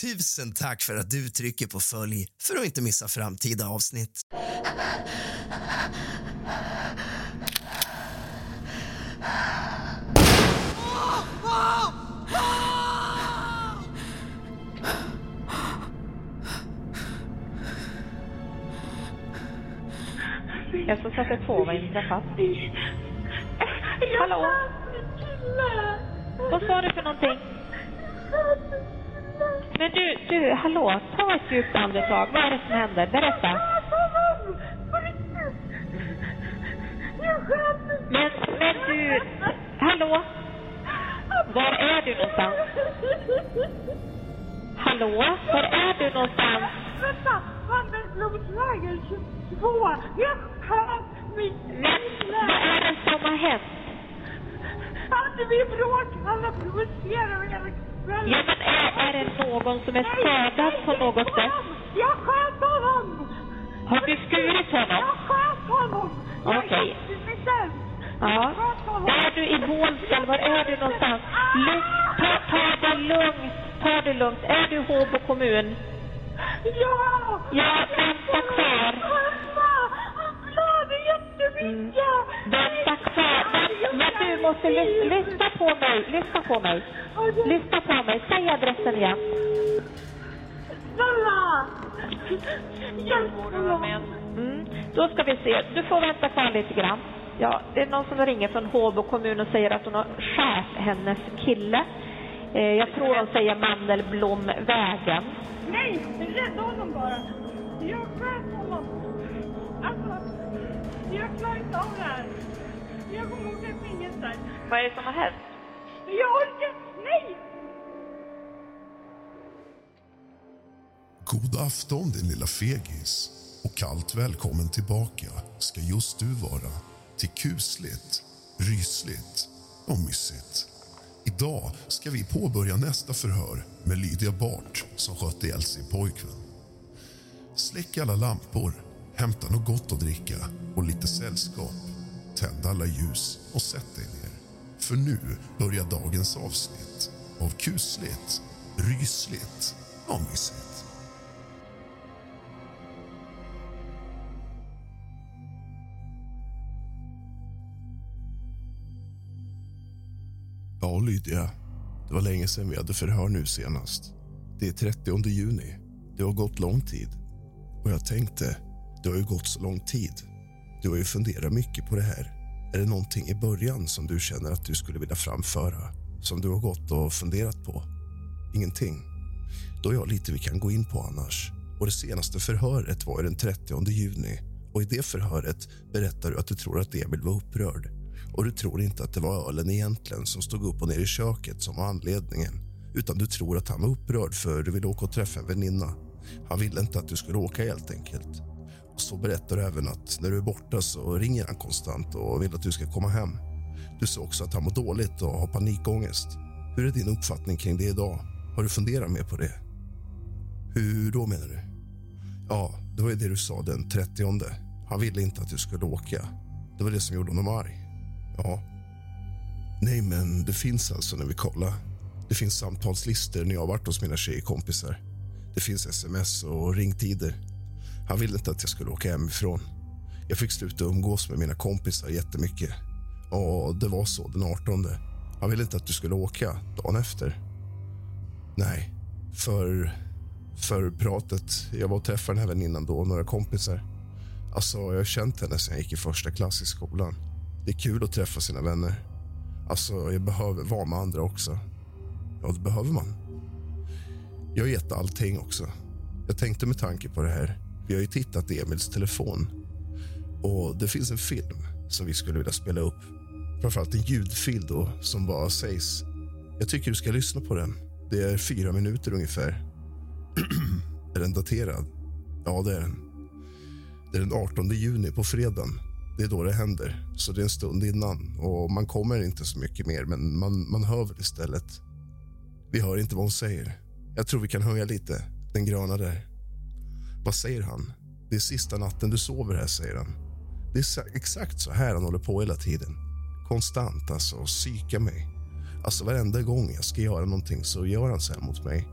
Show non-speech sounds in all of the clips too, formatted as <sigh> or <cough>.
Tusen tack för att du trycker på följ för att inte missa framtida avsnitt. Jag ska sätta två, vad inträffat? Hallå? Vad sa du för någonting? Men du, du, hallå, ta ett djupt andetag. Vad är det som händer? Berätta. Men, men du, hallå? Var är du någonstans? Hallå? Var är du någonstans? Vänta! Vandringsblodsvägen 22! Jag sköt mitt Men vad är det som har hänt? Hade vi bråk? Alla provocerar hela kvällen. Ja, men är, är det någon som är skadad på något sätt? Jag sköt honom! Har du skurit honom? Jag sköt honom! Okej. Jag Ja. Är du i Bålsta? Var är du någonstans? Lugn, ta, ta det lugnt. Ta det lugnt. Är du Håbo kommun? Ja! Ja, vänta kvar. Jättemycket! Vänta kvar. Men, men du måste lys, lyssna på mig. Lyssna på mig. Lyssna på mig. Säg adressen igen. Hjälp honom! Mm. Då ska vi se. Du får vänta kvar lite grann. Ja, det är någon som ringer från Håbo kommun och säger att hon har skärt hennes kille. Eh, jag tror de säger Mandelblomvägen. Nej! Rädda honom bara! Jag sköt honom! Alltså, jag klarar inte av det här. Jag kommer åka i fängelse. Vad är det som har hänt? Jag orkar... Nej! God afton din lilla fegis och kallt välkommen tillbaka ska just du vara till kusligt, rysligt och mysigt. Idag ska vi påbörja nästa förhör med Lydia Bart som sköt ihjäl sin pojkvän. Släck alla lampor, hämta något gott att dricka och lite sällskap. Tänd alla ljus och sätt dig ner. För nu börjar dagens avsnitt av kusligt, rysligt och mysigt. Ja, Lydia. Det var länge sedan vi hade förhör nu senast. Det är 30 juni. Det har gått lång tid. Och jag tänkte, det har ju gått så lång tid. Du har ju funderat mycket på det här. Är det någonting i början som du känner att du skulle vilja framföra? Som du har gått och funderat på? Ingenting? Då har jag lite vi kan gå in på annars. Och Det senaste förhöret var ju den 30 juni. Och I det förhöret berättar du att du tror att Emil var upprörd. Och du tror inte att det var ölen egentligen som stod upp och ner i köket som var anledningen. Utan du tror att han var upprörd för du ville åka och träffa en väninna. Han ville inte att du skulle åka helt enkelt. Och så berättar du även att när du är borta så ringer han konstant och vill att du ska komma hem. Du sa också att han mår dåligt och har panikångest. Hur är din uppfattning kring det idag? Har du funderat mer på det? Hur då menar du? Ja, det var ju det du sa den 30. Han ville inte att du skulle åka. Det var det som gjorde honom arg. Ja. Nej, men det finns alltså när vi kollar. Det finns samtalslistor när jag har varit hos mina tjejkompisar. Det finns sms och ringtider. Han ville inte att jag skulle åka hemifrån. Jag fick sluta umgås med mina kompisar jättemycket. Och det var så den 18. Han ville inte att du skulle åka dagen efter. Nej, för, för pratet. Jag var och träffade den här väninnan då, några kompisar. Alltså, jag har känt henne sen jag gick i första klass i skolan. Det är kul att träffa sina vänner. Alltså, jag behöver vara med andra också. Ja, det behöver man. Jag har gett allting också. Jag tänkte med tanke på det här. Vi har ju tittat i Emils telefon. Och det finns en film som vi skulle vilja spela upp. Framförallt en ljudfil då, som bara sägs. Jag tycker du ska lyssna på den. Det är fyra minuter ungefär. <clears throat> är den daterad? Ja, det är den. Det är den 18 juni på fredagen. Det är då det händer, så det är en stund innan. Och Man kommer inte så mycket mer, men man, man hör väl istället. Vi hör inte vad hon säger. Jag tror vi kan höja lite. Den gröna där. Vad säger han? Det är sista natten du sover här, säger han. Det är exakt så här han håller på hela tiden. Konstant, alltså. Psyka mig. Alltså varenda gång jag ska göra någonting så gör han så här mot mig.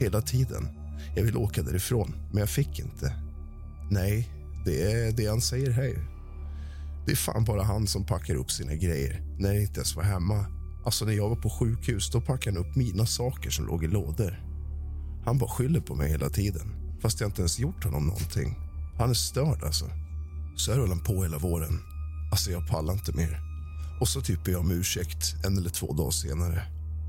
hela tiden. Jag vill åka därifrån, men jag fick inte. Nej, det är det han säger här. Det är fan bara han som packar upp sina grejer när jag inte ens var hemma. Alltså när jag var på sjukhus då packade han upp mina saker som låg i lådor. Han bara skyller på mig hela tiden, fast jag inte ens gjort honom någonting. Han är störd alltså. Så här höll han på hela våren. Alltså jag pallar inte mer. Och så typ ber jag om ursäkt en eller två dagar senare.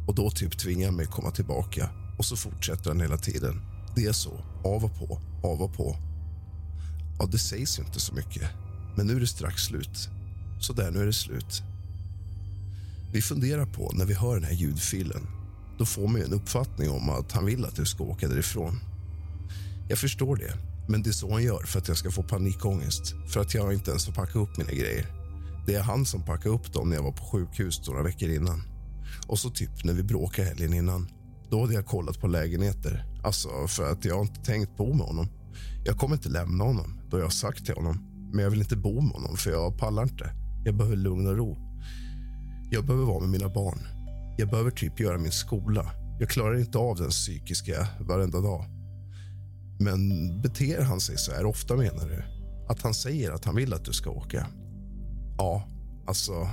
Och då typ tvingar han mig att komma tillbaka. Och så fortsätter han hela tiden. Det är så. Av och på, av och på. Ja, det sägs ju inte så mycket. Men nu är det strax slut. Så där, nu är det slut. Vi funderar på, när vi hör den här ljudfilen då får man en uppfattning om att han vill att jag ska åka därifrån. Jag förstår det, men det är så han gör för att jag ska få panikångest. För att jag inte ens får packa upp mina grejer. Det är han som packade upp dem när jag var på sjukhus några veckor innan. Och så typ när vi bråkade helgen innan. Då hade jag kollat på lägenheter. Alltså för att jag har inte tänkt bo med honom. Jag kommer inte lämna honom, då jag har sagt till honom. Men jag vill inte bo med honom, för jag pallar inte. Jag behöver lugn och ro. Jag behöver vara med mina barn. Jag behöver typ göra min skola. Jag klarar inte av den psykiska varenda dag. Men beter han sig så här ofta, menar du? Att han säger att han vill att du ska åka? Ja, alltså...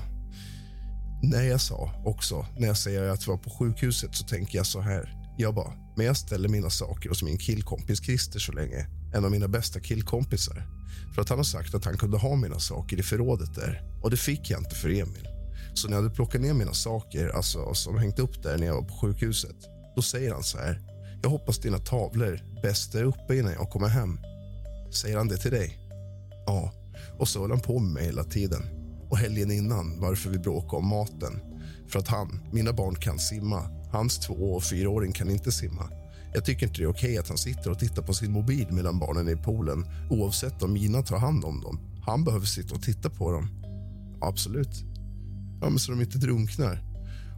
När jag sa också, när jag säger att jag var på sjukhuset så tänker jag så här. Jag bara, men jag ställer mina saker hos min killkompis Christer så länge. En av mina bästa killkompisar. För att han har sagt att han kunde ha mina saker i förrådet där. Och det fick jag inte för Emil. Så när jag hade plockat ner mina saker alltså, som hängt upp där när jag var på sjukhuset då säger han så här. Jag hoppas dina tavlor bäst är uppe innan jag kommer hem. Säger han det till dig? Ja. Och så höll han på med mig hela tiden. Och helgen innan varför vi bråkade om maten. För att han, mina barn kan simma. Hans två och fyraåring kan inte simma. Jag tycker inte det är okej att han sitter och tittar på sin mobil medan barnen är i poolen oavsett om mina tar hand om dem. Han behöver sitta och titta på dem. Absolut. Ja, men så de inte drunknar.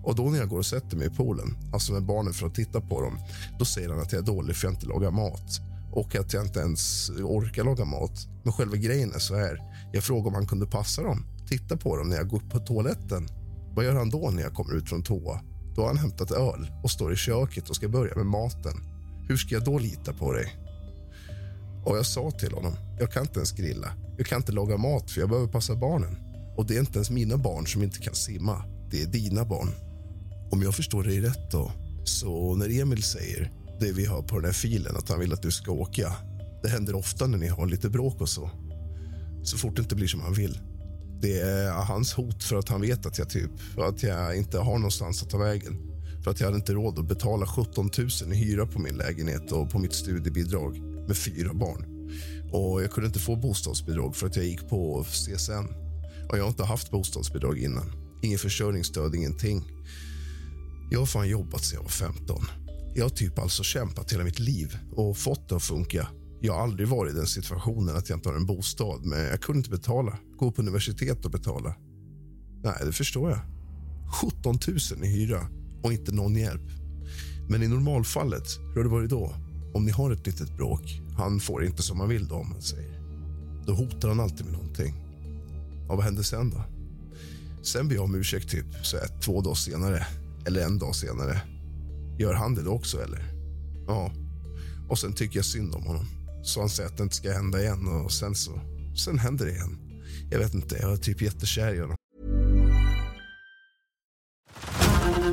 Och då när jag går och sätter mig i poolen, alltså med barnen för att titta på dem, då säger han att jag är dålig för att jag inte lagar mat och att jag inte ens orkar laga mat. Men själva grejen är så här. Jag frågar om han kunde passa dem, titta på dem när jag går upp på toaletten. Vad gör han då när jag kommer ut från toa? Då har han hämtat öl och står i köket och ska börja med maten. Hur ska jag då lita på dig? Och jag sa till honom, jag kan inte ens grilla. Jag kan inte laga mat för jag behöver passa barnen. Och det är inte ens mina barn som inte kan simma. Det är dina barn. Om jag förstår dig rätt då, så när Emil säger det vi har på den här filen, att han vill att du ska åka. Det händer ofta när ni har lite bråk och så. Så fort det inte blir som han vill. Det är hans hot för att han vet att jag typ att jag inte har någonstans att ta vägen. För att jag hade inte råd att betala 17 000 i hyra på min lägenhet och på mitt studiebidrag med fyra barn. Och jag kunde inte få bostadsbidrag för att jag gick på CSN och jag har inte haft bostadsbidrag innan. Ingen försörjningsstöd, ingenting. Jag har fan jobbat sedan jag var 15. Jag har typ alltså kämpat hela mitt liv och fått det att funka. Jag har aldrig varit i den situationen att jag inte har en bostad, men jag kunde inte betala. Gå på universitet och betala. Nej, det förstår jag. 17 000 i hyra och inte någon hjälp. Men i normalfallet, hur har det varit då? Om ni har ett litet bråk, han får inte som han vill då, om man säger. Då hotar han alltid med någonting. Ja, vad hände sen då? Sen ber jag om ursäkt typ så här, två dagar senare, eller en dag senare. Gör han det då också eller? Ja. Och sen tycker jag synd om honom. Så han att det inte ska hända igen och sen så, sen händer det igen. Jag vet inte, jag är typ jättekär i honom.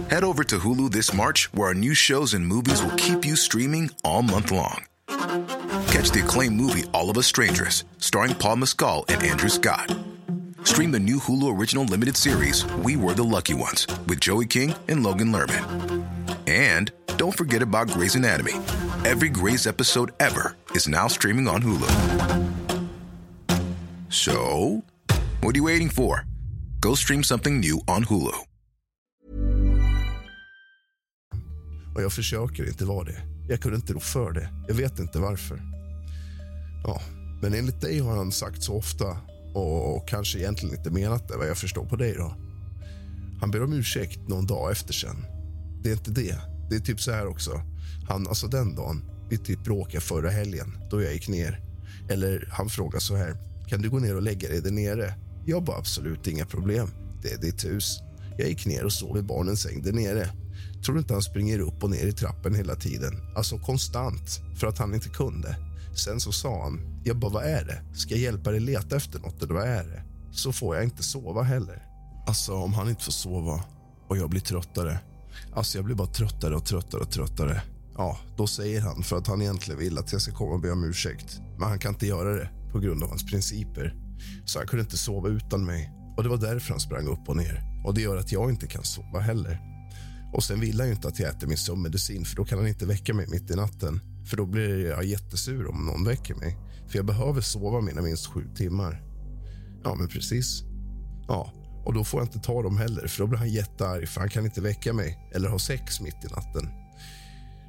Head over to Hulu this March where our new shows and movies will keep you streaming all month long. Catch the acclaimed movie All of Us Strangers starring Paul Mescal and Andrew Scott. Stream the new Hulu Original Limited series, We Were the Lucky Ones, with Joey King and Logan Lerman. And don't forget about Grey's Anatomy. Every Grey's episode ever is now streaming on Hulu. So, what are you waiting for? Go stream something new on Hulu. Och jag försöker inte vara det. Jag kunde inte rå för det. Jag vet inte varför. Ja, men enligt dig har han sagt så ofta och kanske egentligen inte menat det, vad jag förstår på dig. då. Han ber om ursäkt någon dag efter sen. Det är inte det. Det är typ så här också. Han, alltså den dagen, vi typ bråkade förra helgen, då jag gick ner. Eller han frågar så här, kan du gå ner och lägga dig där nere? Jag bara absolut inga problem. Det är ditt hus. Jag gick ner och sov i barnens säng där nere. Tror du inte han springer upp och ner i trappen hela tiden? Alltså konstant, för att han inte kunde. Sen så sa han, jag bara, vad är det? Ska jag hjälpa dig leta efter något eller vad är det? Så får jag inte sova heller. Alltså om han inte får sova och jag blir tröttare. Alltså jag blir bara tröttare och tröttare och tröttare. Ja, då säger han för att han egentligen vill att jag ska komma och be om ursäkt. Men han kan inte göra det på grund av hans principer. Så han kunde inte sova utan mig. Och det var därför han sprang upp och ner. Och det gör att jag inte kan sova heller. Och sen vill han ju inte att jag äter min sömnmedicin för då kan han inte väcka mig mitt i natten. För då blir jag jättesur om någon väcker mig. För jag behöver sova mina minst sju timmar. Ja, men precis. Ja, och då får jag inte ta dem heller för då blir han jättearg för han kan inte väcka mig eller ha sex mitt i natten.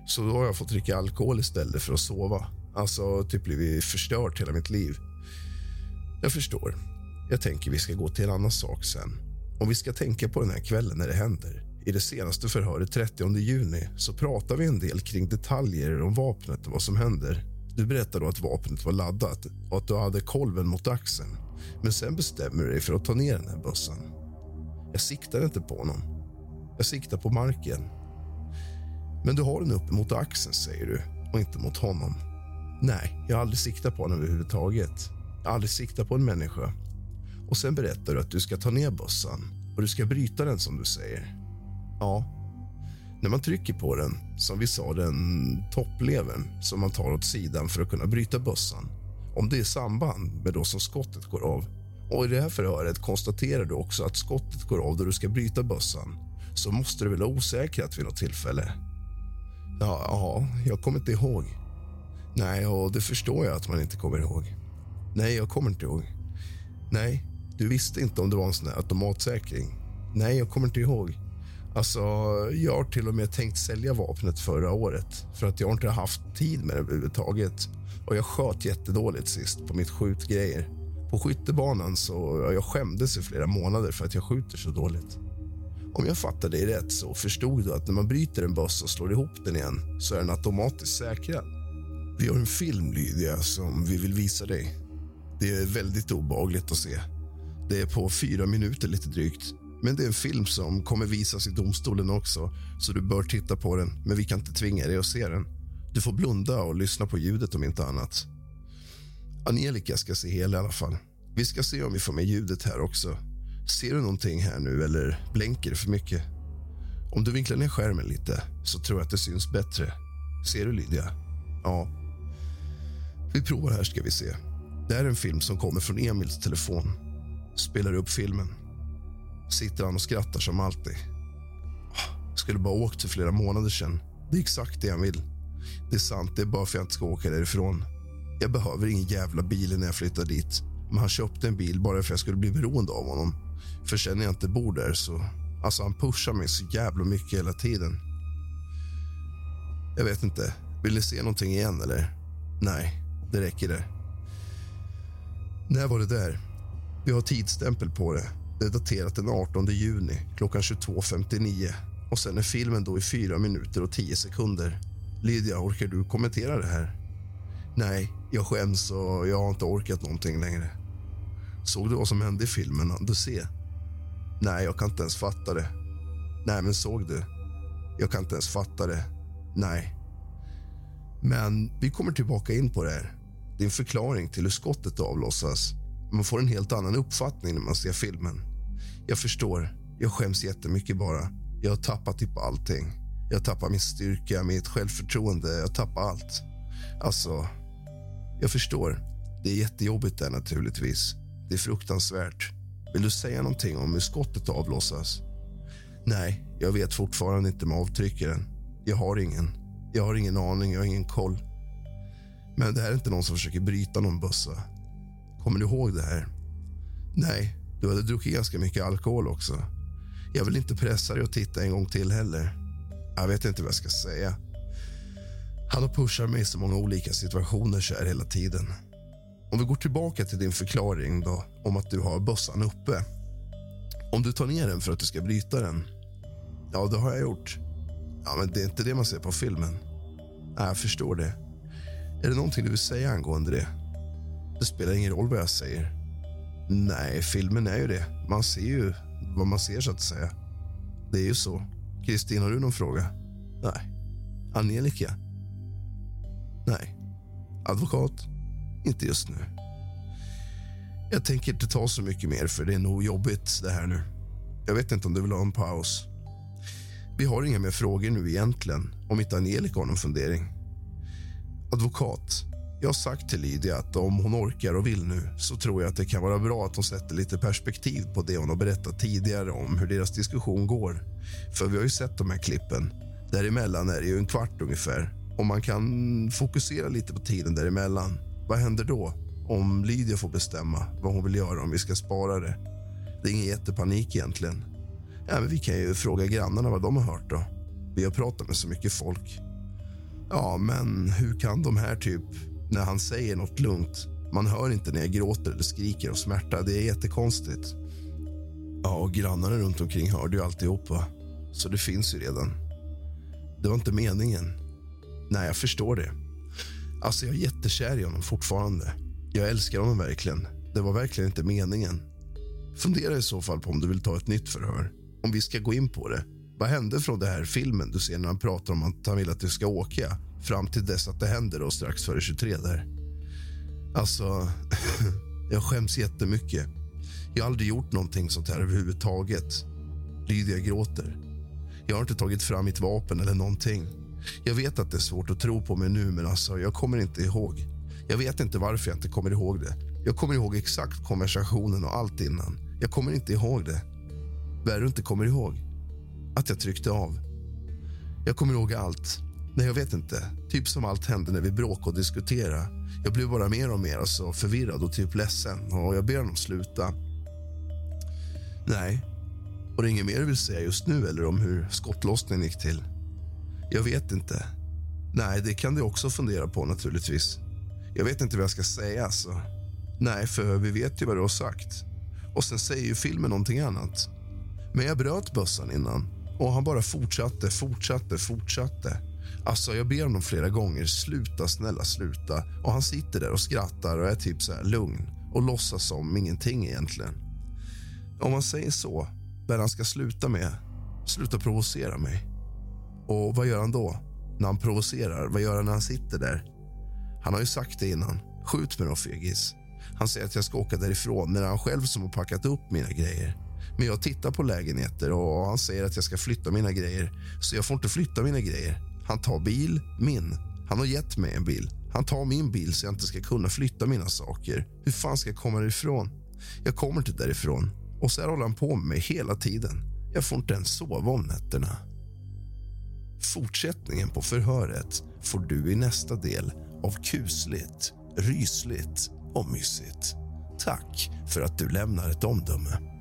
Så då har jag fått dricka alkohol istället för att sova. Alltså typ blivit förstört hela mitt liv. Jag förstår. Jag tänker vi ska gå till en annan sak sen. Om vi ska tänka på den här kvällen när det händer. I det senaste förhöret 30 juni så pratar vi en del kring detaljer om vapnet och vad som händer. Du berättar då att vapnet var laddat och att du hade kolven mot axeln. Men sen bestämmer du dig för att ta ner den här bössan. Jag siktar inte på honom. Jag siktar på marken. Men du har den uppe mot axeln, säger du, och inte mot honom. Nej, jag har aldrig siktat på honom överhuvudtaget. Jag har aldrig siktat på en människa. Och sen berättar du att du ska ta ner bössan och du ska bryta den som du säger. Ja, när man trycker på den, som vi sa, den topplevern som man tar åt sidan för att kunna bryta bössan. Om det är samband med då som skottet går av. Och i det här förhöret konstaterar du också att skottet går av då du ska bryta bössan. Så måste du väl ha osäkrat vid något tillfälle? Ja, ja, jag kommer inte ihåg. Nej, och det förstår jag att man inte kommer ihåg. Nej, jag kommer inte ihåg. Nej, du visste inte om det var en sån här automatsäkring. Nej, jag kommer inte ihåg. Alltså, jag har till och med tänkt sälja vapnet förra året för att jag inte haft tid med det överhuvudtaget. Och jag sköt jättedåligt sist på mitt skjutgrejer. På skyttebanan så jag skämdes i flera månader för att jag skjuter så dåligt. Om jag fattar dig rätt så förstod du att när man bryter en bössa och slår ihop den igen så är den automatiskt säkrad. Vi har en film, Lydia, som vi vill visa dig. Det är väldigt obagligt att se. Det är på fyra minuter lite drygt. Men det är en film som kommer visas i domstolen också, så du bör titta på den. Men vi kan inte tvinga dig att se den. Du får blunda och lyssna på ljudet om inte annat. Angelica ska se hela i alla fall. Vi ska se om vi får med ljudet här också. Ser du någonting här nu eller blänker det för mycket? Om du vinklar ner skärmen lite så tror jag att det syns bättre. Ser du Lydia? Ja. Vi provar här ska vi se. Det här är en film som kommer från Emils telefon. Spelar upp filmen. Sitter han och skrattar som alltid. Skulle bara åkt för flera månader sedan. Det är exakt det han vill. Det är sant, det är bara för att jag inte ska åka därifrån. Jag behöver ingen jävla bil när jag flyttar dit. Men han köpte en bil bara för att jag skulle bli beroende av honom. För sen när jag inte bor där så... Alltså han pushar mig så jävla mycket hela tiden. Jag vet inte. Vill ni se någonting igen eller? Nej, det räcker det. När var det där? Vi har tidsstämpel på det. Det är daterat den 18 juni klockan 22.59 och sen är filmen då i 4 minuter och 10 sekunder. Lydia, orkar du kommentera det här? Nej, jag skäms och jag har inte orkat någonting längre. Såg du vad som hände i filmen? Du se. Nej, jag kan inte ens fatta det. Nej, men såg du? Jag kan inte ens fatta det. Nej. Men vi kommer tillbaka in på det här. Det är en förklaring till hur skottet avlossas. Man får en helt annan uppfattning när man ser filmen. Jag förstår. Jag skäms jättemycket bara. Jag har tappat typ allting. Jag tappar min styrka, mitt självförtroende. Jag tappar allt. Alltså, jag förstår. Det är jättejobbigt där naturligtvis. Det är fruktansvärt. Vill du säga någonting om hur skottet avlossas? Nej, jag vet fortfarande inte med avtryckaren. Jag har ingen. Jag har ingen aning, jag har ingen koll. Men det här är inte någon som försöker bryta någon bössa. Kommer du ihåg det här? Nej, du hade druckit ganska mycket alkohol också. Jag vill inte pressa dig att titta en gång till heller. Jag vet inte vad jag ska säga. Han har pushat mig i så många olika situationer så här hela tiden. Om vi går tillbaka till din förklaring då, om att du har bössan uppe. Om du tar ner den för att du ska bryta den. Ja, det har jag gjort. Ja, men det är inte det man ser på filmen. Nej, jag förstår det. Är det någonting du vill säga angående det? Det spelar ingen roll vad jag säger. Nej, filmen är ju det. Man ser ju vad man ser, så att säga. Det är ju så. Kristin, har du någon fråga? Nej. Angelica? Nej. Advokat? Inte just nu. Jag tänker inte ta så mycket mer, för det är nog jobbigt det här nu. Jag vet inte om du vill ha en paus. Vi har inga mer frågor nu egentligen, om inte Angelica har någon fundering. Advokat, jag har sagt till Lydia att om hon orkar och vill nu så tror jag att det kan vara bra att hon sätter lite perspektiv på det hon har berättat tidigare om hur deras diskussion går. För vi har ju sett de här klippen. Däremellan är det ju en kvart ungefär. och man kan fokusera lite på tiden däremellan, vad händer då? Om Lydia får bestämma vad hon vill göra om vi ska spara det. Det är ingen jättepanik egentligen. Ja, men vi kan ju fråga grannarna vad de har hört då. Vi har pratat med så mycket folk. Ja, men hur kan de här typ, när han säger nåt lugnt, man hör inte när jag gråter eller skriker av smärta. Det är jättekonstigt. Ja, och grannarna runt omkring hörde ju alltihopa. Så det finns ju redan. Det var inte meningen. Nej, jag förstår det. Alltså, jag är jättekär i honom fortfarande. Jag älskar honom verkligen. Det var verkligen inte meningen. Fundera i så fall på om du vill ta ett nytt förhör. Om vi ska gå in på det. Vad hände från den här filmen du ser när han pratar om att han vill att du ska åka fram till dess att det händer då strax före 23 där? Alltså, <laughs> jag skäms jättemycket. Jag har aldrig gjort någonting sånt här överhuvudtaget. Lydia gråter. Jag har inte tagit fram mitt vapen eller någonting. Jag vet att det är svårt att tro på mig nu, men alltså, jag kommer inte ihåg. Jag vet inte varför jag inte kommer ihåg det. Jag kommer ihåg exakt konversationen och allt innan. Jag kommer inte ihåg det. Vad är du inte kommer ihåg? Att jag tryckte av. Jag kommer ihåg allt. Nej, jag vet inte. Typ som allt hände när vi bråkade och diskuterade. Jag blev bara mer och mer alltså, förvirrad och typ ledsen och jag ber honom sluta. Nej. Och det är inget mer du vill säga just nu eller om hur skottlossningen gick till? Jag vet inte. Nej, det kan du också fundera på naturligtvis. Jag vet inte vad jag ska säga alltså. Nej, för vi vet ju vad du har sagt. Och sen säger ju filmen någonting annat. Men jag bröt bössan innan och han bara fortsatte, fortsatte, fortsatte. Alltså, jag ber honom flera gånger, sluta, snälla, sluta. Och han sitter där och skrattar och är typ så här lugn och låtsas som ingenting egentligen. Om man säger så, vad han ska sluta med, sluta provocera mig. Och vad gör han då? När han provocerar, vad gör han när han sitter där? Han har ju sagt det innan. Skjut mig då, fegis. Han säger att jag ska åka därifrån när det är han själv som har packat upp mina grejer. Men jag tittar på lägenheter och han säger att jag ska flytta mina grejer. Så jag får inte flytta mina grejer. Han tar bil, min. Han har gett mig en bil. Han tar min bil så jag inte ska kunna flytta mina saker. Hur fan ska jag komma därifrån? Jag kommer inte därifrån. Och så här håller han på med mig hela tiden. Jag får inte ens sova om nätterna. Fortsättningen på förhöret får du i nästa del av kusligt, rysligt och mysigt. Tack för att du lämnar ett omdöme.